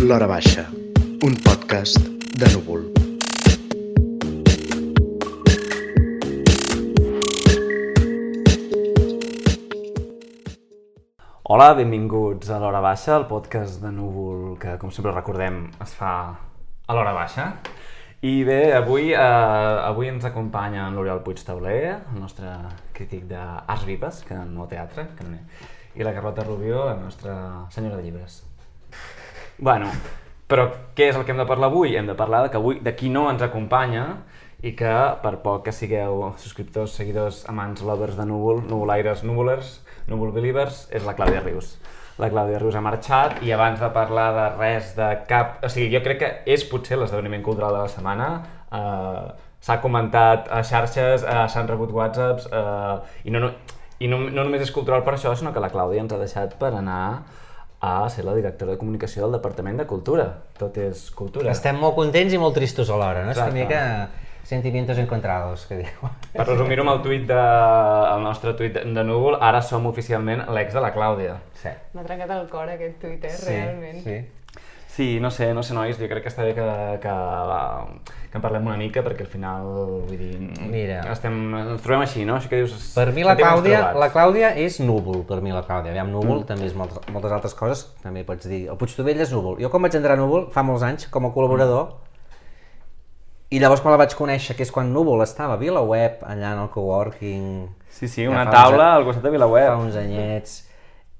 L'Hora Baixa, un podcast de núvol. Hola, benvinguts a l'Hora Baixa, el podcast de Núvol que, com sempre recordem, es fa a l'Hora Baixa. I bé, avui, eh, avui ens acompanya en l'Oriol Puig Tauler, el nostre crític d'Arts Vives, que no teatre, que no i la Carlota Rubió, la nostra senyora de llibres. Bueno, però què és el que hem de parlar avui? Hem de parlar de que avui de qui no ens acompanya i que per poc que sigueu subscriptors, seguidors, amants, lovers de núvol, núvolaires, núvolers, núvol believers, és la Clàudia Rius. La Clàudia Rius ha marxat i abans de parlar de res, de cap... O sigui, jo crec que és potser l'esdeveniment cultural de la setmana. Uh, S'ha comentat a xarxes, uh, s'han rebut whatsapps, uh, i, no, no, i no, no només és cultural per això, sinó que la Clàudia ens ha deixat per anar a ser la directora de comunicació del Departament de Cultura. Tot és cultura. Estem molt contents i molt tristos alhora, no? És Exacte. una mica sentimientos encontrados, que diu. Per resumir-ho amb el tuit de, el nostre tuit de núvol, ara som oficialment l'ex de la Clàudia. Sí. M'ha trencat el cor aquest Twitter, sí, realment. sí. Sí, no sé, no sé, nois, jo crec que està bé que, que, que en parlem una mica, perquè al final, vull dir, Mira. estem, ens trobem així, no? Així que dius... Per mi la Clàudia, la Clàudia és núvol, per mi la Clàudia. Aviam, núvol mm. també és moltes, moltes altres coses, també pots dir. El Puigtovell és núvol. Jo quan vaig entrar a núvol, fa molts anys, com a col·laborador, i llavors quan la vaig conèixer, que és quan núvol estava a VilaWeb, allà en el coworking... Sí, sí, una uns taula a- al costat de VilaWeb. Fa uns anyets.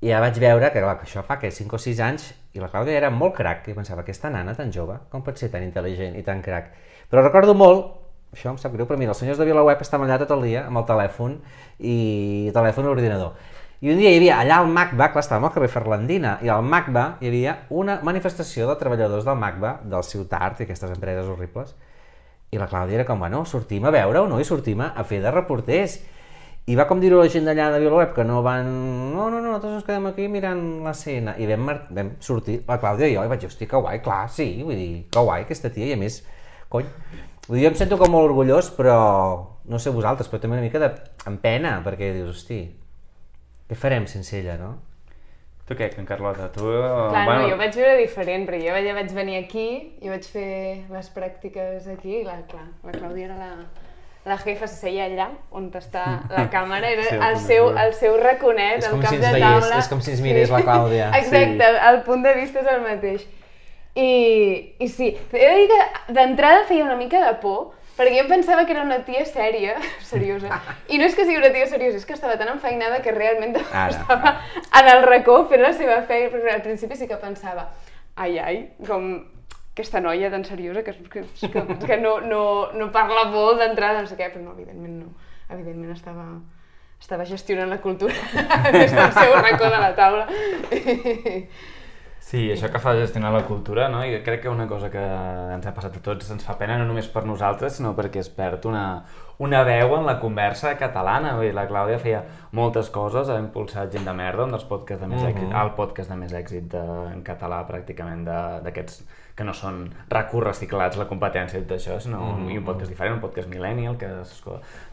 I ja vaig veure que, clar, que això fa que 5 o 6 anys i la Clàudia era molt crac i pensava, aquesta nana tan jove, com pot ser tan intel·ligent i tan crac? Però recordo molt, això em sap greu, però mira, els senyors de VilaWeb estaven allà tot el dia amb el telèfon i telèfon i ordinador. I un dia hi havia allà al MACBA, clar, estàvem al carrer Ferlandina, i al MACBA hi havia una manifestació de treballadors del MACBA, del Ciutart i aquestes empreses horribles, i la Clàudia era com, bueno, sortim a veure-ho, no? I sortim a fer de reporters. I va com dir-ho la gent d'allà de VilaWeb, que no van... No, no, no, nosaltres ens quedem aquí mirant l'escena. I vam, mar- vam sortir, la Clàudia i jo, i vaig dir, hosti, que guai, clar, sí, vull dir, que guai aquesta tia, i a més, cony, vull dir, jo em sento com molt orgullós, però no sé vosaltres, però també una mica de, amb pena, perquè dius, hosti, què farem sense ella, no? Tu què, en Carlota? Tu... Clar, no, jo vaig veure diferent, perquè jo ja vaig venir aquí i vaig fer les pràctiques aquí, i la, clar, la Clàudia era la, la jefa, se seia allà on està la càmera, era Sí, el seu, el seu raconet, És el cap si de taula. és com si ens mirés la Clàudia. Exacte, el, el punt de vista és el mateix. I, i sí, he de dir que d'entrada feia una mica de por, perquè jo pensava que era una tia sèria, seriosa. I no és que sigui una tia seriosa, és que estava tan enfeinada que realment Ara. estava en el racó fent la seva feina, perquè al principi sí que pensava, ai, ai, com aquesta noia tan seriosa que, que, que, no, no, no parla molt d'entrada, no sé què, però no, evidentment no. Evidentment estava, estava gestionant la cultura des del seu racó de la taula. Sí, això que fa gestionar la cultura, no? I crec que una cosa que ens ha passat a tots ens fa pena no només per nosaltres, sinó perquè es perd una, una veu en la conversa catalana. Vull dir, la Clàudia feia moltes coses, ha impulsat Gent de Merda, un dels podcasts de més èxit, el podcast de més èxit de, en català pràcticament de- d'aquests que no són recurs reciclats la competència i tot això, sinó un, i un podcast diferent, un podcast millennial, que és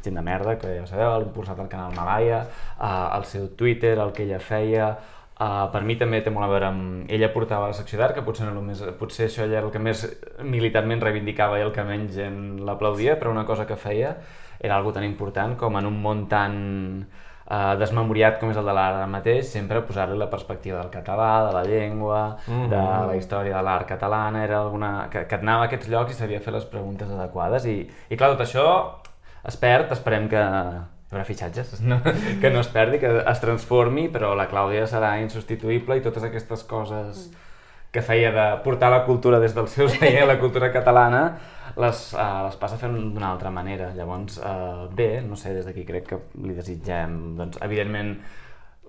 gent de merda, que ja sabeu, l'ha impulsat el canal Malaya, uh, el seu Twitter, el que ella feia, Uh, per mi també té molt a veure amb... Ella portava la secció d'art, que potser, no el més, potser això era el que més militarment reivindicava i el que menys gent l'aplaudia, però una cosa que feia era algo tan important com en un món tan uh, desmemoriat com és el de l'art mateix, sempre posar-li la perspectiva del català, de la llengua, mm -hmm. de la història de l'art catalana, era alguna... Que, que anava a aquests llocs i sabia fer les preguntes adequades i, i clar, tot això es perd, esperem que hi haurà fitxatges, no? que no es perdi, que es transformi, però la Clàudia serà insubstituïble i totes aquestes coses que feia de portar la cultura des del seu seient, la cultura catalana, les, uh, les passa fent d'una altra manera. Llavors, uh, bé, no sé, des d'aquí crec que li desitgem, doncs, evidentment,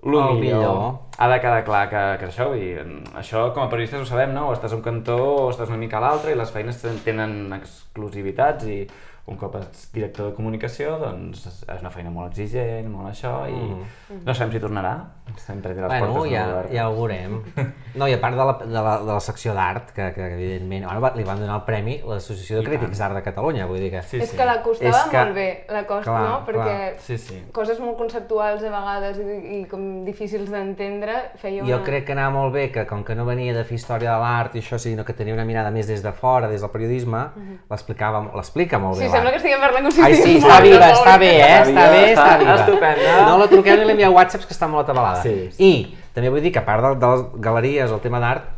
el El millor. millor. Ha de quedar clar que, que això, vull dir, això com a periodistes ho sabem, no? O estàs a un cantó o estàs una mica a l'altre i les feines ten- tenen exclusivitats i un cop ets director de comunicació, doncs és és una feina molt exigent, molt això, i no sabem si tornarà. Sempre té les Bueno, portes ja, molt obertes. ja ho veurem. No, i a part de la, de la, de la secció d'art, que, que evidentment... Bueno, va- li van donar el premi l'Associació de Crítics d'Art de Catalunya, vull dir que... Sí, és sí. que l'acostava És que- molt bé, l'acost, Clar, no? Perquè clar. Sí, sí. coses molt conceptuals a vegades i, i com difícils d'entendre, feia una... Jo crec que anava molt bé que, com que no venia de fer història de l'art i això, sinó que tenia una mirada més des de fora, des del periodisme, l'explicava, l'explica molt bé Sí, sembla que estiguem parlant com si Ai, sí, està viva, està bé, eh? Està bé, viva, està viva. estupenda. No la truqueu ni li envieu whatsapps, que està molt atabalada. Sí. I també vull dir que a part de, de les galeries o el tema d'art,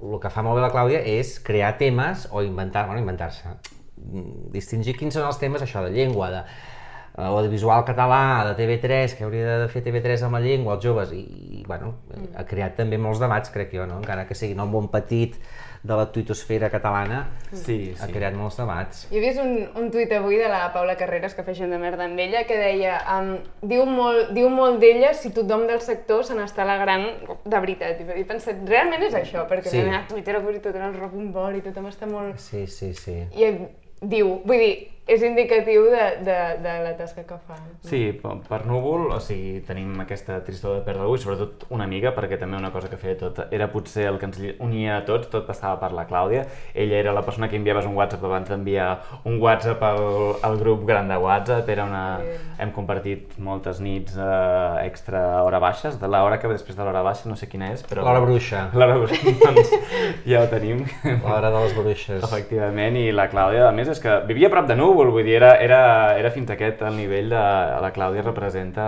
el que fa molt bé la Clàudia és crear temes o inventar, bueno, inventar-se, mm, distingir quins són els temes, això, de llengua, de eh, audiovisual català, de TV3, que hauria de fer TV3 amb la llengua, els joves, i, i bueno, ha creat també molts debats, crec jo, no? encara que sigui no un bon petit de la tuitosfera catalana, Sí, ha sí. creat molts debats. Jo he vist un, un tuit avui de la Paula Carreras, que fa gent de merda amb ella, que deia um, diu molt, diu molt d'ella si tothom del sector se n'està alegrant de veritat. I he pensat, realment és això, perquè Sí. a Twitter avui tot el rock un bol i tothom està molt... Sí, sí, sí. I diu, vull dir, és indicatiu de, de, de la tasca que fa. Sí, per, per núvol, o sigui, tenim aquesta tristor de perdre-ho i sobretot una amiga, perquè també una cosa que feia tot era potser el que ens unia a tots, tot passava per la Clàudia. Ella era la persona que enviaves un WhatsApp abans d'enviar un WhatsApp al, al grup gran de WhatsApp. Era una... Hem compartit moltes nits eh, extra hora baixes, de l'hora que ve després de l'hora baixa, no sé quina és, però... L'hora bruixa. L'hora bruixa, doncs ja ho tenim. L'hora de les bruixes. Efectivament, i la Clàudia, a més, és que vivia a prop de Núvol, vull dir, era, era, era fins aquest el nivell de... La Clàudia representa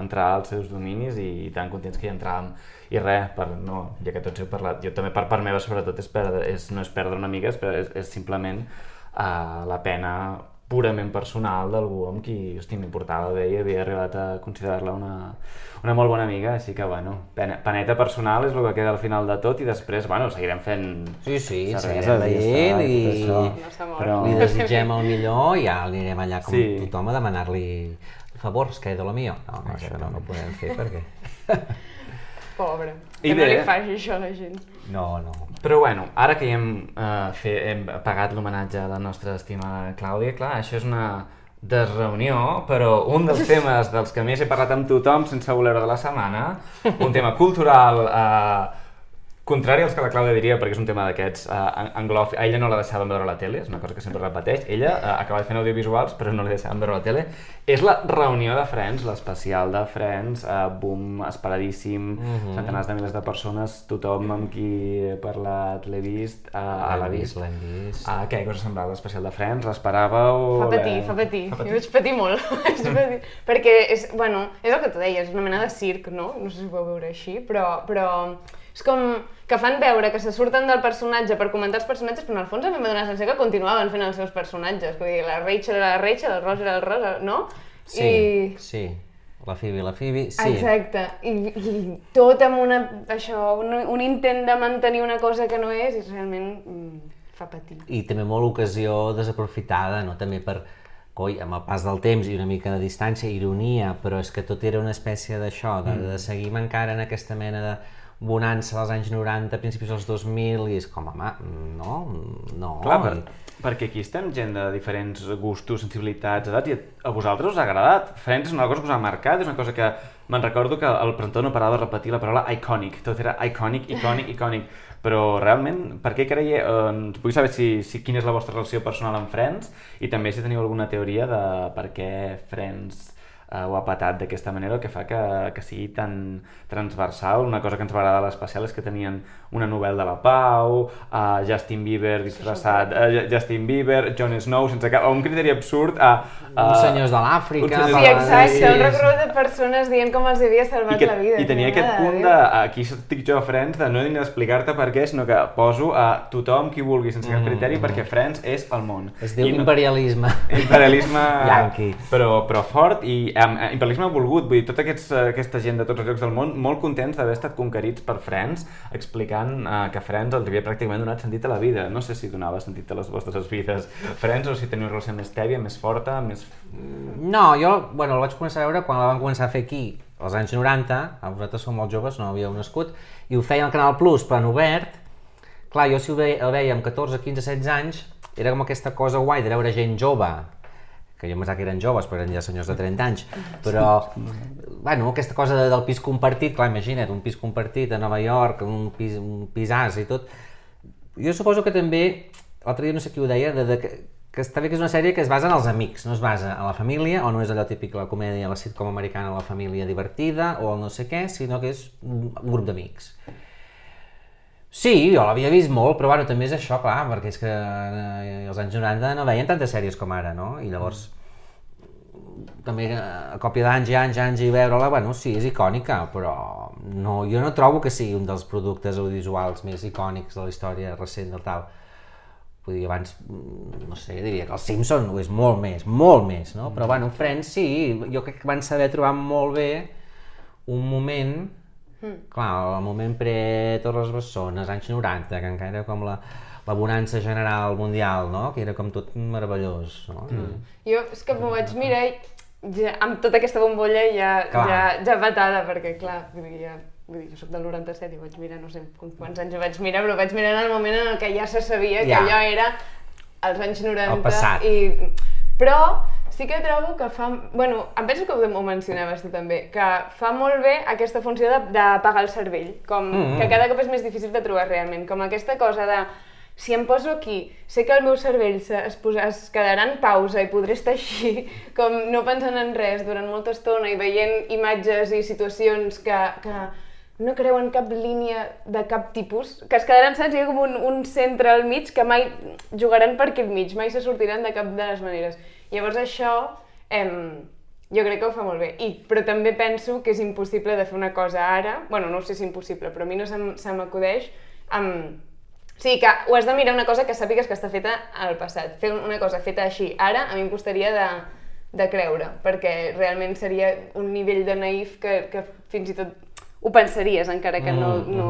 entrar als seus dominis i, tan contents que hi entràvem. I res, per, no, ja que tots heu parlat, jo també per part meva sobretot és perdre, és, no és perdre una mica, és, és, és simplement uh, la pena purament personal d'algú amb qui, hosti, m'importava bé i havia arribat a considerar-la una, una molt bona amiga, així que, bueno, pena, peneta personal és el que queda al final de tot i després, bueno, seguirem fent Sí, sí, seguirem veient i, i- això, No però... Li desitgem el millor i ja anirem allà com Sí. tothom a demanar-li favors, que de lo mío. No, no, això no, no ho podem fer perquè... Pobre. I que no bé. li faci això a la gent. No, no. Però bueno, ara que ja hem, uh, fe, hem pagat l'homenatge a la nostra estimada Clàudia, clar, això és una desreunió, però un dels temes dels que més he parlat amb tothom sense voler-ho de la setmana, un tema cultural uh, contrari als que la Clàudia diria, perquè és un tema d'aquests uh, anglòfics, a ella no la deixaven veure a la tele, és una cosa que sempre repeteix, ella uh, acaba fent audiovisuals però no la deixaven veure a la tele, és la reunió de Friends, l'especial de Friends, uh, boom, esperadíssim, Mhm. centenars de milers de persones, tothom amb qui he parlat l'he vist, uh, l'ha L'hem vist. l'hem vist. Ah, què cosa semblava l'especial de Friends? L'esperàveu? Fa patir, Eh, fa patir. Fa Jo vaig patir molt. Vaig patir. Perquè és, bueno, és el que tu deies, és una mena de circ, no? No sé si ho vau veure així, però, però és com que fan veure que se surten del personatge per comentar els personatges, però en el fons a mi em donar la sensació que continuaven fent els seus personatges. Vull dir, la Rachel era la Rachel, el Ross era el Ross, no? Sí, I... sí. La Phoebe, la Phoebe, sí. Exacte, I, i tot amb una, això, un, un intent de mantenir una cosa que no és i realment mm, fa patir. I també molt ocasió desaprofitada, no? També per, coi, amb el pas del temps i una mica de distància, ironia, però és que tot era una espècie d'això, de, de seguir encara en aquesta mena de bonança dels anys 90, principis dels 2000, i és com, home, no, no. Clar, per, perquè aquí estem gent de diferents gustos, sensibilitats, edats, i a vosaltres us ha agradat. Friends és una cosa que us ha marcat, és una cosa que me'n recordo que el presentador no parava de repetir la paraula iconic, tot era iconic, iconic, iconic. Però realment, per què creieu... Eh, vull saber si, si quina és la vostra relació personal amb Friends i també si teniu alguna teoria de per què Friends eh, ho ha patat d'aquesta manera, el que fa que, que sigui tan transversal. Una cosa que ens va agradar a l'especial és que tenien una novel·la de la Pau, uh, Justin Bieber disfressat, uh, Justin Bieber, Jon Snow, sense cap... un criteri absurd a... Uh, Uns senyors de l'Àfrica, Sí, exacte, sí, un recorregut de persones dient com els havia salvat i, que, la vida. I tenia aquest de punt de, aquí estic jo a Friends, de no he d'explicar-te per què, sinó que poso a tothom qui vulgui, sense cap criteri, perquè Friends és el món. Mm. Es diu I no- imperialisme. imperialisme Yankee. però, però fort i um, imperialisme volgut, vull dir, tota aquests, eh, aquesta gent de tots els llocs del món molt contents d'haver estat conquerits per Friends explicant uh, que Friends els havia pràcticament donat sentit a la vida. No sé si donava sentit a les vostres vides Friends o si teniu una relació més tèbia, més forta més... No, jo, bueno, el vaig començar a veure quan la van començar a fer aquí, als anys 90, a vosaltres som molt joves, no havíeu nascut, i ho feia al Canal Plus, en obert. Clar, jo si ho veia, el veia amb 14, 15, 16 anys, era com aquesta cosa guai de veure gent jove que jo pensava que eren joves, però eren ja senyors de 30 anys, però, bueno, aquesta cosa de, del pis compartit, clar, imagina't, un pis compartit a Nova York, un pis, un pisàs i tot, jo suposo que també, l'altre dia no sé qui ho deia, de, de, que, que està bé que és una sèrie que es basa en els amics, no es basa en la família, o no és allò típic la comèdia, la sitcom americana, la família divertida, o el no sé què, sinó que és un grup d'amics. Sí, jo l'havia vist molt, però bueno, també és això, clar, perquè és que eh, als anys 90 no veien tantes sèries com ara, no? I llavors també eh, a còpia d'anys i anys i anys i veure-la, bueno, sí, és icònica, però no, jo no trobo que sigui un dels productes audiovisuals més icònics de la història recent del tal. Vull dir, abans, mm, no sé, diria que el Simpson ho és molt més, molt més, no? Però bueno, Friends sí, jo crec que van saber trobar molt bé un moment, clar, el moment pre-Torres Bessones, anys 90, que encara era com la, la bonança general mundial, no? Que era com tot meravellós, no? Jo és que m'ho vaig mirar i ja, amb tota aquesta bombolla ja, Clar. ja, ja patada, perquè clar, vull dir, ja, vull dir, jo soc del 97 i vaig mirar, no sé quants anys ho vaig mirar, però vaig mirar en el moment en el que ja se sabia que Ja. allò era als anys 90 El passat. i... Però sí que trobo que fa... Bueno, em penso que ho mencionaves tu també, que fa molt bé aquesta funció de- d'apagar el cervell, com Mm. que cada cop és més difícil de trobar realment, com aquesta cosa de si em poso aquí, sé que el meu cervell se, es, posa, es quedarà en pausa i podré estar així, com no pensant en res durant molta estona i veient imatges i situacions que, que no creuen cap línia de cap tipus, que es quedaran, saps, hi ha com un, un centre al mig que mai jugaran per aquí al mig, mai se sortiran de cap de les maneres. Llavors això, em, jo crec que ho fa molt bé, I, però també penso que és impossible de fer una cosa ara, bueno, no sé si és impossible, però a mi no se, m'acudeix amb... O sigui, que ho has de mirar una cosa que sàpigues que està feta al passat. Fer una cosa feta així ara, a mi em costaria de, de creure, perquè realment seria un nivell de naïf que, que fins i tot ho pensaries, encara que no... no,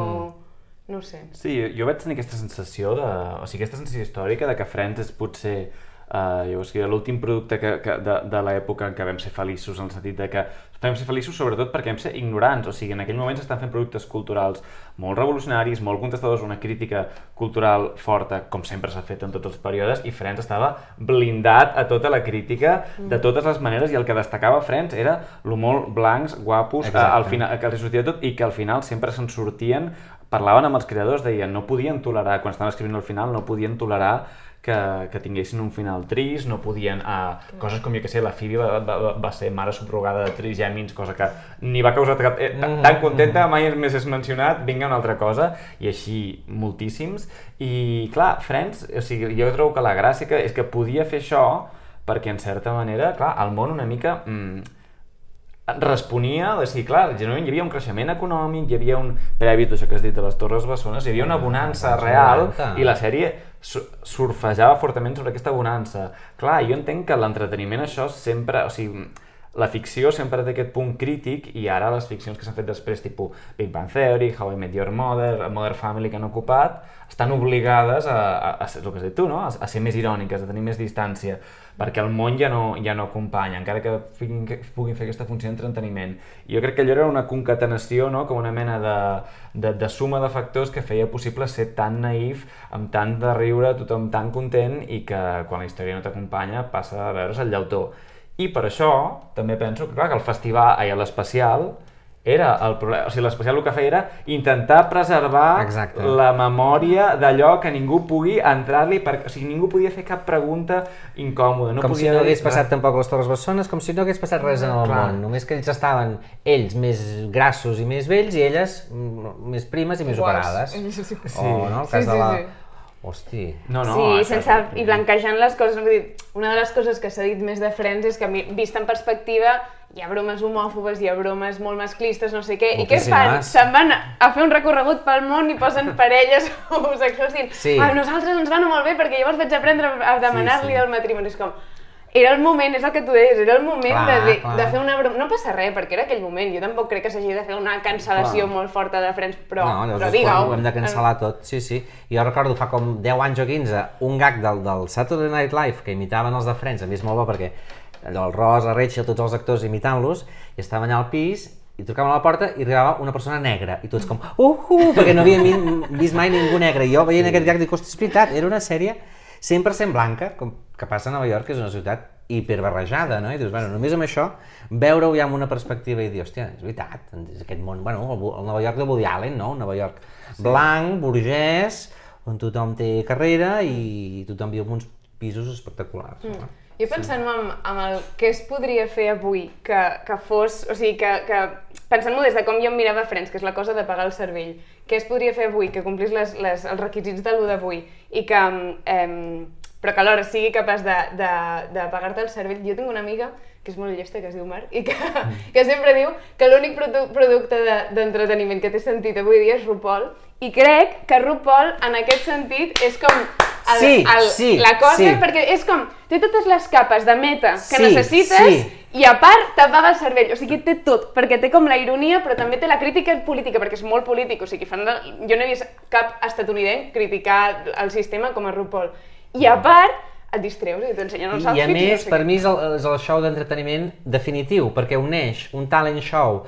no ho sé. Sí, jo vaig tenir aquesta sensació de... O sigui, aquesta sensació històrica de que Friends és potser Uh, que l'últim producte que, que de, de l'època en què vam ser feliços, en el sentit de que vam ser feliços sobretot perquè vam ser ignorants, o sigui, en aquell moment s'estan fent productes culturals molt revolucionaris, molt contestadors, una crítica cultural forta, com sempre s'ha fet en tots els períodes, i Friends estava blindat a tota la crítica de totes les maneres, i el que destacava Friends era lo molt blancs, guapos, eh, al final, que els sortia tot, i que al final sempre se'n sortien, parlaven amb els creadors, deien, no podien tolerar, quan estaven escrivint al final, no podien tolerar que, que tinguessin un final trist, no podien... Uh, coses com, jo que sé, la Phoebe va, va, va ser mare subrogada de trigèmins, cosa que ni va causar. Eh, tan- tan contenta, mai més és mencionat, vinga una altra cosa, i així moltíssims. I, clar, Friends, o sigui, jo trobo que la gràcia que, és que podia fer això perquè, en certa manera, clar, el món una mica... Mm, responia, o sigui, clar, generalment hi havia un creixement econòmic, hi havia un previ, tot això que has dit de les Torres Bessones, hi havia una bonança real 90. i la sèrie su- surfejava fortament sobre aquesta bonança. Clar, jo entenc que l'entreteniment això sempre, o sigui, la ficció sempre té aquest punt crític i ara les ficcions que s'han fet després, tipus Big Bang Theory, How I Met Your Mother, Modern Family que han ocupat, estan obligades a, a, a el que has dit tu, no? a, a ser més iròniques, a tenir més distància, perquè el món ja no, ja no acompanya, encara que puguin, que puguin fer aquesta funció d'entreteniment. Jo crec que allò era una concatenació, no? com una mena de, de, de suma de factors que feia possible ser tan naïf, amb tant de riure, tothom tan content, i que quan la història no t'acompanya passa a veure's el llautó. I per això també penso que, clar, que el festival, ai, l'especial, era el problema, o sigui, l'especial el que feia era intentar preservar Exacte. la memòria d'allò que ningú pugui entrar-li, perquè, o sigui, ningú podia fer cap pregunta incòmoda. No com si podia no dir hagués passat res. tampoc les Torres Bessones, com si no hagués passat res en el Clar. món. Només que ells estaven, ells, més grassos i més vells, i elles mm, més primes i més Iguals. operades. Sí. O, no? El Sí, cas sí, de la... sí. Hosti. No, no, sí, això- sense, i blanquejant les coses, una de les coses que s'ha dit més de Friends és que, vist en perspectiva, hi ha bromes homòfobes, hi ha bromes molt masclistes, no sé què, i què fan? Se'n van a fer un recorregut pel món i posen parelles homosexuals dient Sí. a nosaltres ens va anar molt bé perquè llavors vaig aprendre a demanar-li Sí, sí. el matrimoni. És com, era el moment, és el que tu deies, era el moment Clar, de, de, clar. de fer una broma. No passa res, perquè era aquell moment. Jo tampoc crec que s'hagi de fer una cancel·lació Clar. molt forta de Friends, però, no, però digue-ho. ho hem de cancel·lar tot, sí, sí. Jo recordo fa com 10 anys o 15 un gag del, del Saturday Night Live que imitaven els de Friends, a mi és molt bo perquè allò, el Ross, la Rachel, tots els actors imitant-los, i estaven allà al pis i trucaven a la porta i arribava una persona negra i tots com, uh, uh, perquè no havien vi- vist mai ningú negre i jo veient aquest gag dic, és veritat, era una sèrie 100% blanca, com que passa a Nova York, que és una ciutat hiperbarrejada, no? I dius, bueno, només amb això, veure-ho ja amb una perspectiva i dir, hòstia, és veritat, és aquest món, bueno, el, el Nova York de Woody Allen, no? Un Nova York blanc, burgès, on tothom té carrera i tothom viu en uns pisos espectaculars. Mm. Jo pensant en, en el que es podria fer avui que, que fos, o sigui, que, que pensant-m'ho des de com jo em mirava Friends, que és la cosa de pagar el cervell, què es podria fer avui que complís les, les, els requisits de l'1 d'avui i que, eh, però que alhora sigui capaç de, de, de pagar-te el cervell. Jo tinc una amiga que és molt llesta, que es diu Mar, i que, que sempre diu que l'únic produ producte d'entreteniment de, que té sentit avui dia és RuPaul, i crec que RuPaul, en aquest sentit, és com el, Sí, el, sí, la cosa, sí. perquè és com, té totes les capes de meta que Sí, necessites, sí. i a part t'apaga el cervell, o sigui, té tot, perquè té com la ironia, però també té la crítica política, perquè és molt polític, o sigui, fan de... jo no he vist cap estatunidenc criticar el sistema com a RuPaul. I a part, et distreus i t'ensenyen els I a outfits. més, o sigui, per mi és el, és el show d'entreteniment definitiu, perquè uneix un talent show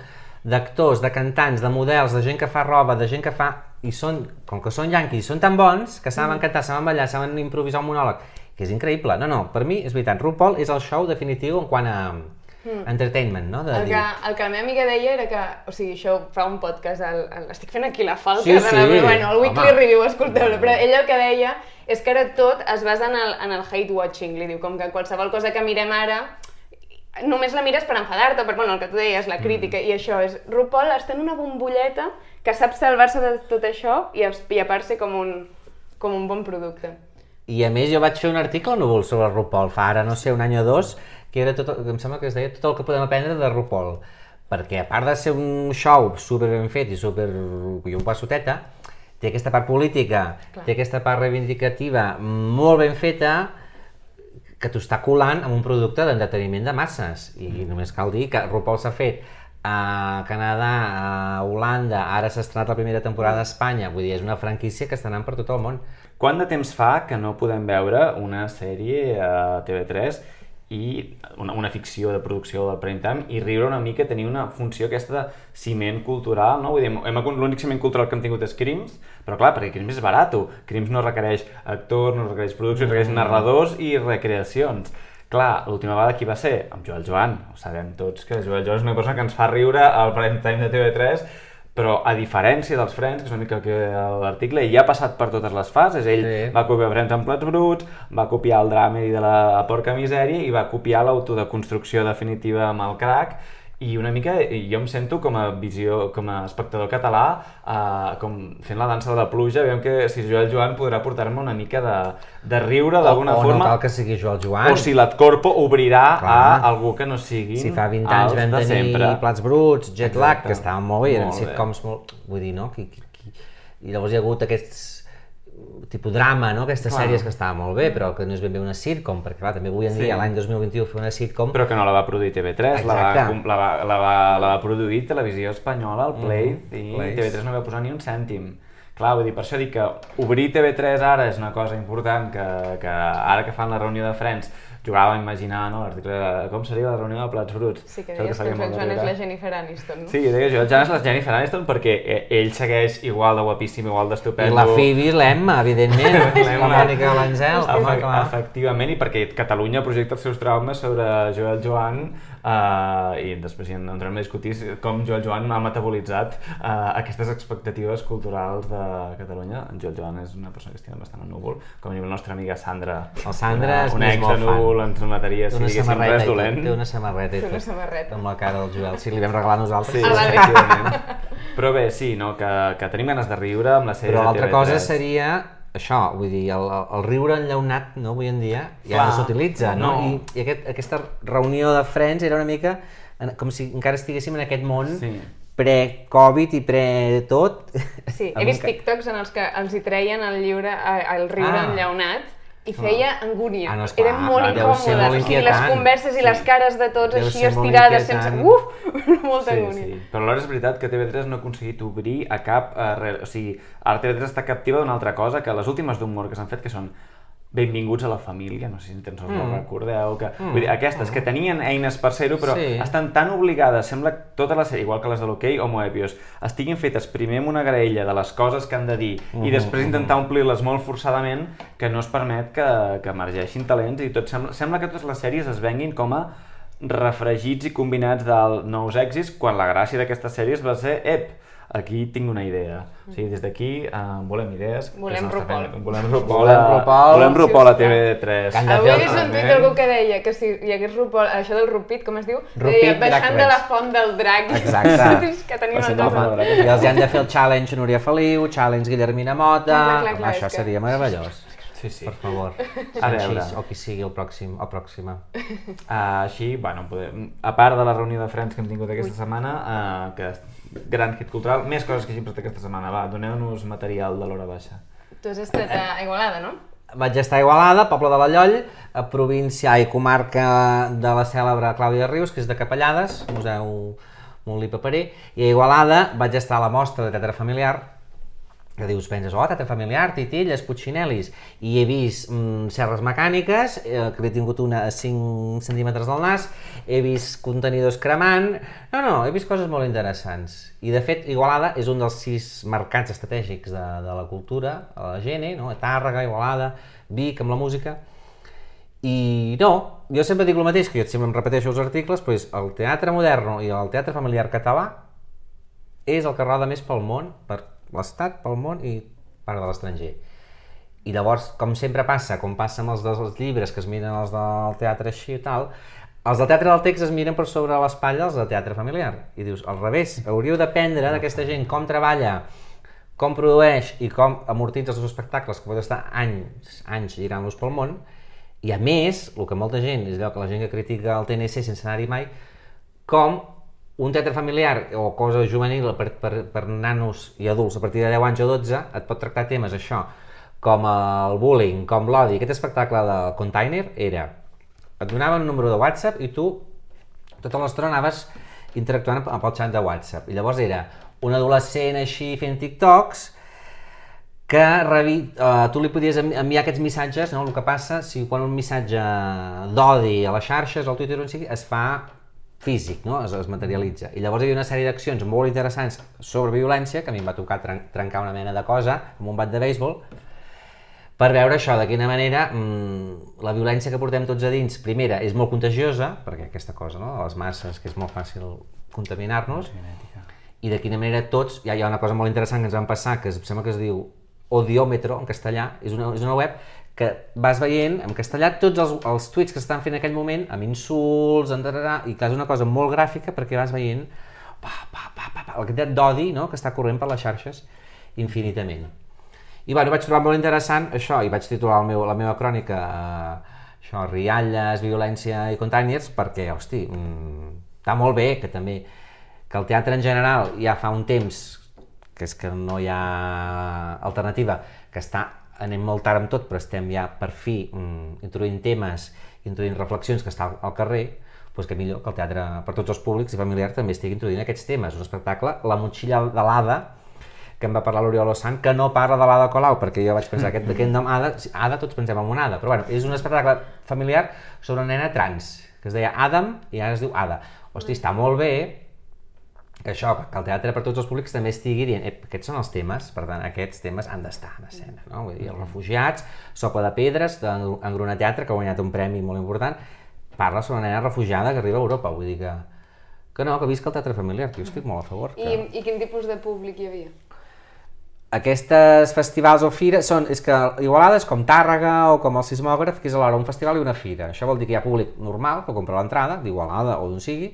d'actors, de cantants, de models, de gent que fa roba, de gent que fa... I són, com que són yanquis, són tan bons que Mm. saben cantar, saben ballar, saben improvisar un monòleg, que és increïble. No, no, per mi és veritat, RuPaul és el show definitiu en quant a entertainment, no? De Mm. El que, el que la meva amiga deia era que, o sigui, això fa un podcast, el, el, estic fent aquí la falca Sí, sí, bueno, el Weekly home. Review, escolteu-lo, però ella el que deia és que ara tot es basa en el, en el hate watching, li diu, com que qualsevol cosa que mirem ara només la mires per enfadar-te, per bueno, el que tu deies, la crítica, i això és, RuPaul està en una bombolleta que sap salvar-se de tot això i, i a part ser com un, com un bon producte. I a més jo vaig fer un article Núvol sobre el RuPaul fa ara, no sé, un any o dos, que era tot, el- em sembla que es deia tot el que podem aprendre de RuPaul. Perquè a part de ser un show super ben fet i super... i un passoteta, té aquesta part política, Clar. té aquesta part reivindicativa molt ben feta, que t'ho està colant amb un producte d'entreteniment de masses. I només cal dir que RuPaul s'ha fet a Canadà, a Holanda, ara s'ha estrenat la primera temporada a Espanya, vull dir, és una franquícia que està anant per tot el món. Quant de temps fa que no podem veure una sèrie a TV3 i una, una ficció de producció del prime time i riure una mica, tenir una funció aquesta de ciment cultural, no? Vull dir, l'únic ciment cultural que hem tingut és Crims, però clar, perquè Crims és barat, Crims no requereix actors, no requereix producció, requereix narradors i recreacions. Clar, l'última vegada qui va ser? Amb Joel Joan. Ho sabem tots que Joel Joan és una cosa que ens fa riure al prime time de TV3, però a diferència dels Friends, que és una mica que l'article, ja ha passat per totes les fases. Ell Sí. va copiar Friends en plats bruts, va copiar el dramedy de la porca misèria i va copiar l'autodeconstrucció definitiva amb el crack i una mica jo em sento com a visió, com a espectador català eh, com fent la dansa de la pluja veiem que si Joel Joan podrà portar-me una mica de, de riure d'alguna o, o forma no cal que sigui Joel Joan. o si l'Atcorpo obrirà Clar. a algú que no siguin Si fa 20 anys vam tenir sempre. Plats Bruts, Jet Lag, que estaven molt bé, eren Molt bé. sitcoms molt... Vull dir, no? Qui, qui, qui... I llavors hi ha hagut aquests tipus drama, no? Aquestes Clar. sèries que estaven molt bé, però que no és ben bé una sitcom, perquè clar, també avui en Sí. dia, l'any 2021, fer una sitcom... però que no la va produir TV3, la va, Exacte. la, va, la, va, la va produir Televisió Espanyola, el Play, i Plays. TV3 no va posar ni un cèntim. Clar, vull dir, per això dic que obrir TV3 ara és una cosa important, que, que ara que fan la reunió de Friends, jugava a imaginar, no?, l'article de com seria la reunió de Plats Bruts. Sí, que deies que faria el Joan és la Jennifer Aniston, no? Sí, deia jo, el Jan és la Jennifer Aniston perquè eh, ell segueix igual de guapíssim, igual I d'estupendo. la Phoebe és l'Emma, evidentment, la. Mònica clar. Efectivament, i perquè Catalunya projecta els seus traumes sobre Joel Joan uh, i després hi entrem a discutir com Joel Joan ha metabolitzat uh, aquestes expectatives culturals de Catalunya. En Joel Joan és una persona que estima bastant el núvol, com a la nostra amiga Sandra. El Sandra una, és una més ex molt de fan. núvol ens mataria Té si una diguéssim samarreta, res dolent. té una samarreta, i Té una samarreta. amb la cara del Joel. Sí, li vam regalar nosaltres. Sí, Ah, vale. efectivament. Però bé, sí, no, que, que tenim ganes de riure amb la sèrie Però de l'altra TV3. cosa seria això, vull dir, el, el riure enllaunat, no, avui en dia, ja Clar, no s'utilitza, no? no. I, i aquest, aquesta reunió de Friends era una mica com si encara estiguéssim en aquest món Sí. pre-Covid i pre-tot. Sí, he vist TikToks en els que els hi treien el, lliure, eh, el riure Ah. enllaunat i feia angúnia. Ah, no, esclar, Era molt deu ser incòmode. molt sigui, les converses i les cares de tots Deu així estirades sense... Uf! Molta Sí, angúnia. sí. Però alhora és veritat que TV3 no ha aconseguit obrir a cap... Eh, re... O sigui, ara TV3 està captiva d'una altra cosa, que les últimes d'humor que s'han fet, que són Benvinguts a la família, no sé si tens mm. recordeu, que, mm. vull dir, aquestes que tenien eines per ser-ho, però Sí. estan tan obligades, sembla que tota la sèrie, igual que les de l'Hockey o Moebius, estiguin fetes primer amb una graella de les coses que han de dir Mm-hmm, i després intentar omplir-les molt forçadament que no es permet que, que emergeixin talents i tot sembla, sembla que totes les sèries es venguin com a refregits i combinats de nous èxits quan la gràcia d'aquestes sèries va ser ep, aquí tinc una idea. O sigui, des d'aquí uh, volem idees. Volem feina. Volem RuPaul. Volem a- RuPaul. Volem RuPaul a Sí, TV3. Que han de Avui he tuit d'algú que deia que si hi hagués RuPaul, això del Rupit, com es diu? Rupit deia, baixant de la font del drac. Exacte. Que tenia Baixant una drac. I els hi han de fer el challenge Núria Feliu, challenge Guillermina Mota... Clar, clar, clar, això seria meravellós. Sí, sí. Per favor. A veure. O qui sigui el pròxim o pròxima. Uh, així, bueno, podem, a part de la reunió de Friends que hem tingut aquesta setmana, uh, que és gran hit cultural, més coses que hagin passat aquesta setmana. Va, doneu-nos material de l'hora baixa. Tu has estat a Igualada, no? Vaig estar a Igualada, poble de la Lloll, a província i comarca de la cèlebre Clàudia Rius, que és de Capellades, museu Molí Paperer, i a Igualada vaig estar a la mostra de teatre familiar, que dius, penses, oh, teatre familiar, titilles, putxinelis, i he vist mm, serres mecàniques, eh, que he tingut una a 5 centímetres del nas, he vist contenidors cremant, no, no, he vist coses molt interessants. I de fet, Igualada és un dels sis mercats estratègics de, de la cultura, a la gent, no? a Tàrrega, Igualada, Vic, amb la música, i no, jo sempre dic el mateix, que jo sempre em repeteixo els articles, doncs el teatre modern i el teatre familiar català és el que roda més pel món, per l'estat, pel món i part de l'estranger. I llavors, com sempre passa, com passa amb els dels llibres que es miren els del teatre així i tal, els del teatre del text es miren per sobre l'espatlla els del teatre familiar. I dius, al revés, hauríeu d'aprendre d'aquesta gent com treballa, com produeix i com amortitza els seus espectacles, que pot estar anys, anys girant-los pel món, i a més, el que molta gent, és allò que la gent que critica el TNC sense anar-hi mai, com un teatre familiar o cosa juvenil per, per, per nanos i adults a partir de 10 anys o 12 et pot tractar temes això, com el bullying, com l'odi. Aquest espectacle de Container era, et donaven un número de WhatsApp i tu tota l'estona anaves interactuant amb el xat de WhatsApp. I llavors era un adolescent així fent TikToks que rebi, uh, tu li podies envi- enviar aquests missatges, no? el que passa si quan un missatge d'odi a les xarxes, al Twitter o on sigui, es fa físic, no? es, es materialitza. I llavors hi havia una sèrie d'accions molt interessants sobre violència, que a mi em va tocar tren trencar una mena de cosa amb un bat de béisbol, per veure això, de quina manera mmm, la violència que portem tots a dins, primera, és molt contagiosa, perquè aquesta cosa, no? de les masses, que és molt fàcil contaminar-nos, i de quina manera tots, ja hi ha una cosa molt interessant que ens van passar, que em sembla que es diu Odiòmetro, en castellà, és una, és una web que vas veient en castellà tots els, els tuits que s'estan fent en aquell moment, amb insults, en tararà, i que és una cosa molt gràfica perquè vas veient pa, pa, pa, pa, pa, la quantitat d'odi no? que està corrent per les xarxes infinitament. I bueno, vaig trobar molt interessant això, i vaig titular el meu, la meva crònica eh, això, rialles, violència i containers, perquè, hosti, mm, està molt bé que també que el teatre en general ja fa un temps que és que no hi ha alternativa, que està anem molt tard amb tot, però estem ja per fi mm, introduint temes, introduint reflexions que està al, al carrer, doncs que millor que el teatre per tots els públics i familiars també estigui introduint aquests temes. Un espectacle, La motxilla de l'Ada, que em va parlar l'Oriol Ossan, que no parla de l'Ada Colau, perquè jo vaig pensar aquest, aquest nom Ada, Ada tots pensem en una Ada, però bueno, és un espectacle familiar sobre una nena trans, que es deia Adam i ara es diu Ada. Hosti, està molt bé, això, que el teatre per tots els públics també estigui dient, eh, aquests són els temes, per tant, aquests temes han d'estar en escena, no? Vull dir, els refugiats, Sopa de Pedres, d'Engruna Teatre, que ha guanyat un premi molt important, parla sobre una nena refugiada que arriba a Europa, vull dir que, que no, que visca el teatre familiar, que jo estic molt a favor. I, Que... I quin tipus de públic hi havia? Aquestes festivals o fires són, és que Igualada és com Tàrrega o com el Sismògraf, que és alhora un festival i una fira. Això vol dir que hi ha públic normal, que compra l'entrada, d'Igualada o d'on sigui,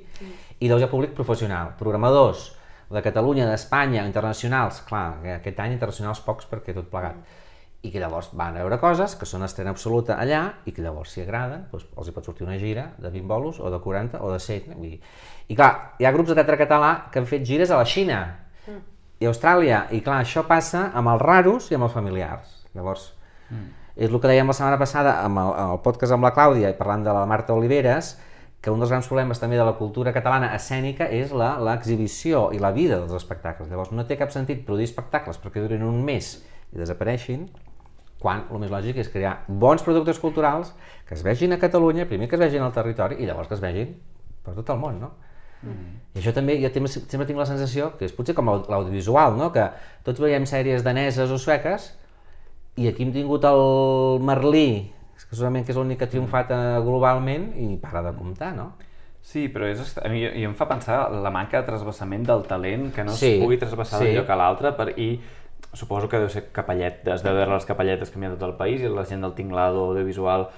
i ha públic professional, programadors de Catalunya, d'Espanya, internacionals, clar, que aquest any internacionals pocs perquè tot plegat, i que llavors van a veure coses que són estrena absoluta allà i que llavors si agraden doncs els hi pot sortir una gira de 20 bolos o de 40 o de 100 vull dir. i clar, hi ha grups de teatre català que han fet gires a la Xina i a Austràlia, i clar, això passa amb els raros i amb els familiars. Llavors, és el que dèiem la setmana passada amb el, amb el podcast amb la Clàudia i parlant de la Marta Oliveres que un dels grans problemes també de la cultura catalana escènica és la- l'exhibició i la vida dels espectacles. Llavors no té cap sentit produir espectacles perquè durin un mes i desapareixin, quan el més lògic és crear bons productes culturals que es vegin a Catalunya, primer que es vegin al territori i llavors que es vegin per tot el món, no? I això també, jo també, sempre tinc la sensació que és potser com l'au- l'audiovisual, no? que tots veiem sèries daneses o sueques i aquí hem tingut el Merlí, que segurament que és l'únic que ha triomfat eh, globalment i para de comptar, no? Sí, però és, a mi i em fa pensar la manca de trasbassament del talent, que no Sí, es pugui trasbassar sí. d'un lloc a l'altre per, i suposo que deu ser capellet, has de veure les capelletes que hi ha a tot el país i la gent del tinglado audiovisual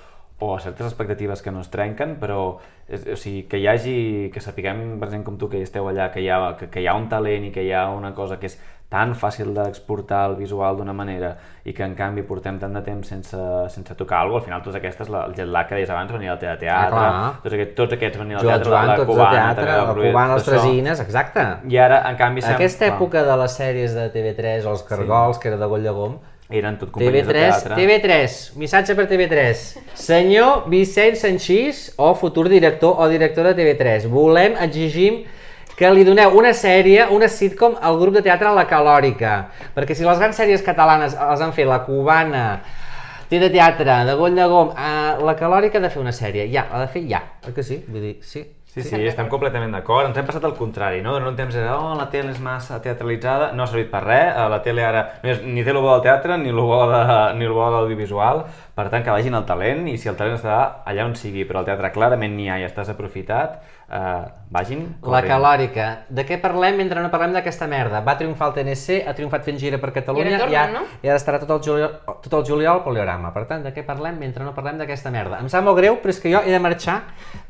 o certes expectatives que no es trenquen, però és, o sigui, que hi hagi, que sapiguem, per exemple, com tu, que esteu allà, que hi, ha, que, que hi ha un talent i que hi ha una cosa que és tan fàcil d'exportar el visual d'una manera i que en canvi portem tant de temps sense, sense tocar alguna cosa, al final tots aquestes, la, el jet lag que deies abans, venir al teatre, Ah, clar. tots, aquest, tots aquests venien al Joan, teatre, Joan, la, tots cubana, de teatre, la Bruiet, cubana, les tresines, exacte. I ara, en canvi, sem- Aquesta època de les sèries de TV3 o els cargols, que era de Goll de Gom, Eren tot companyies de TV3, teatre. TV3, missatge per TV3. Senyor Vicent Sanchís, o futur director o directora de TV3, volem, exigim que li doneu una sèrie, una sitcom al grup de teatre La Calòrica. Perquè si les grans sèries catalanes les han fet La Cubana, Té de teatre, de Goll de Gom, eh, La Calòrica ha de fer una sèrie, ja, l'ha de fer ja, oi que sí? Vull dir, sí. Sí, sí, estem completament d'acord. Ens hem passat al contrari, no? Durant un temps era, oh, la tele és massa teatralitzada, no ha servit per res, eh, la tele ara ni té el bo del teatre ni el bo de, ni el bo de l'audiovisual, per tant que vagin el talent i si el talent està allà on sigui, però el teatre clarament n'hi ha i estàs aprofitat, eh, vagin La corrent. calòrica. De què parlem mentre no parlem d'aquesta merda? Va triomfar el TNC, ha triomfat fent gira per Catalunya I torna, i, ara, no? i ara estarà tot el, juliol, tot el juliol al Poliorama. Per tant, de què parlem mentre no parlem d'aquesta merda? Em sap molt greu, però és que jo he de marxar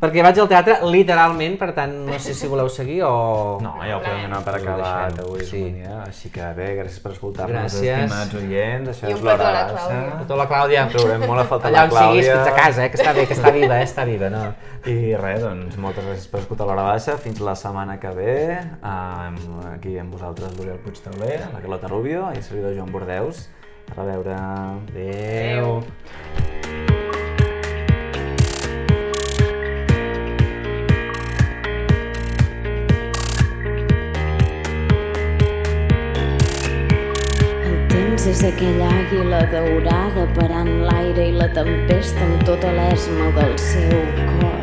perquè vaig al teatre literalment, per tant, no sé si voleu seguir o... No, ja ho podem donar per deixem, avui, sí. dia. Així que bé, gràcies per escoltar-nos, Gràcies. estimats oients. Això I un petó a la Clàudia. Tota la Clàudia. Trobem molt a faltar Allà la on siguis, Clàudia. fins a casa, eh? que està bé, que està viva, eh? està viva, no? I res, doncs, moltes gràcies per escoltar l'hora baixa. Fins la setmana que ve. Um, aquí amb vosaltres l'Oriol Puigtauler, la Carlota Rubio i el servidor Joan Bordeus. A reveure. Adéu. És aquella àguila daurada parant l'aire i la tempesta amb tota l'esma del seu cor.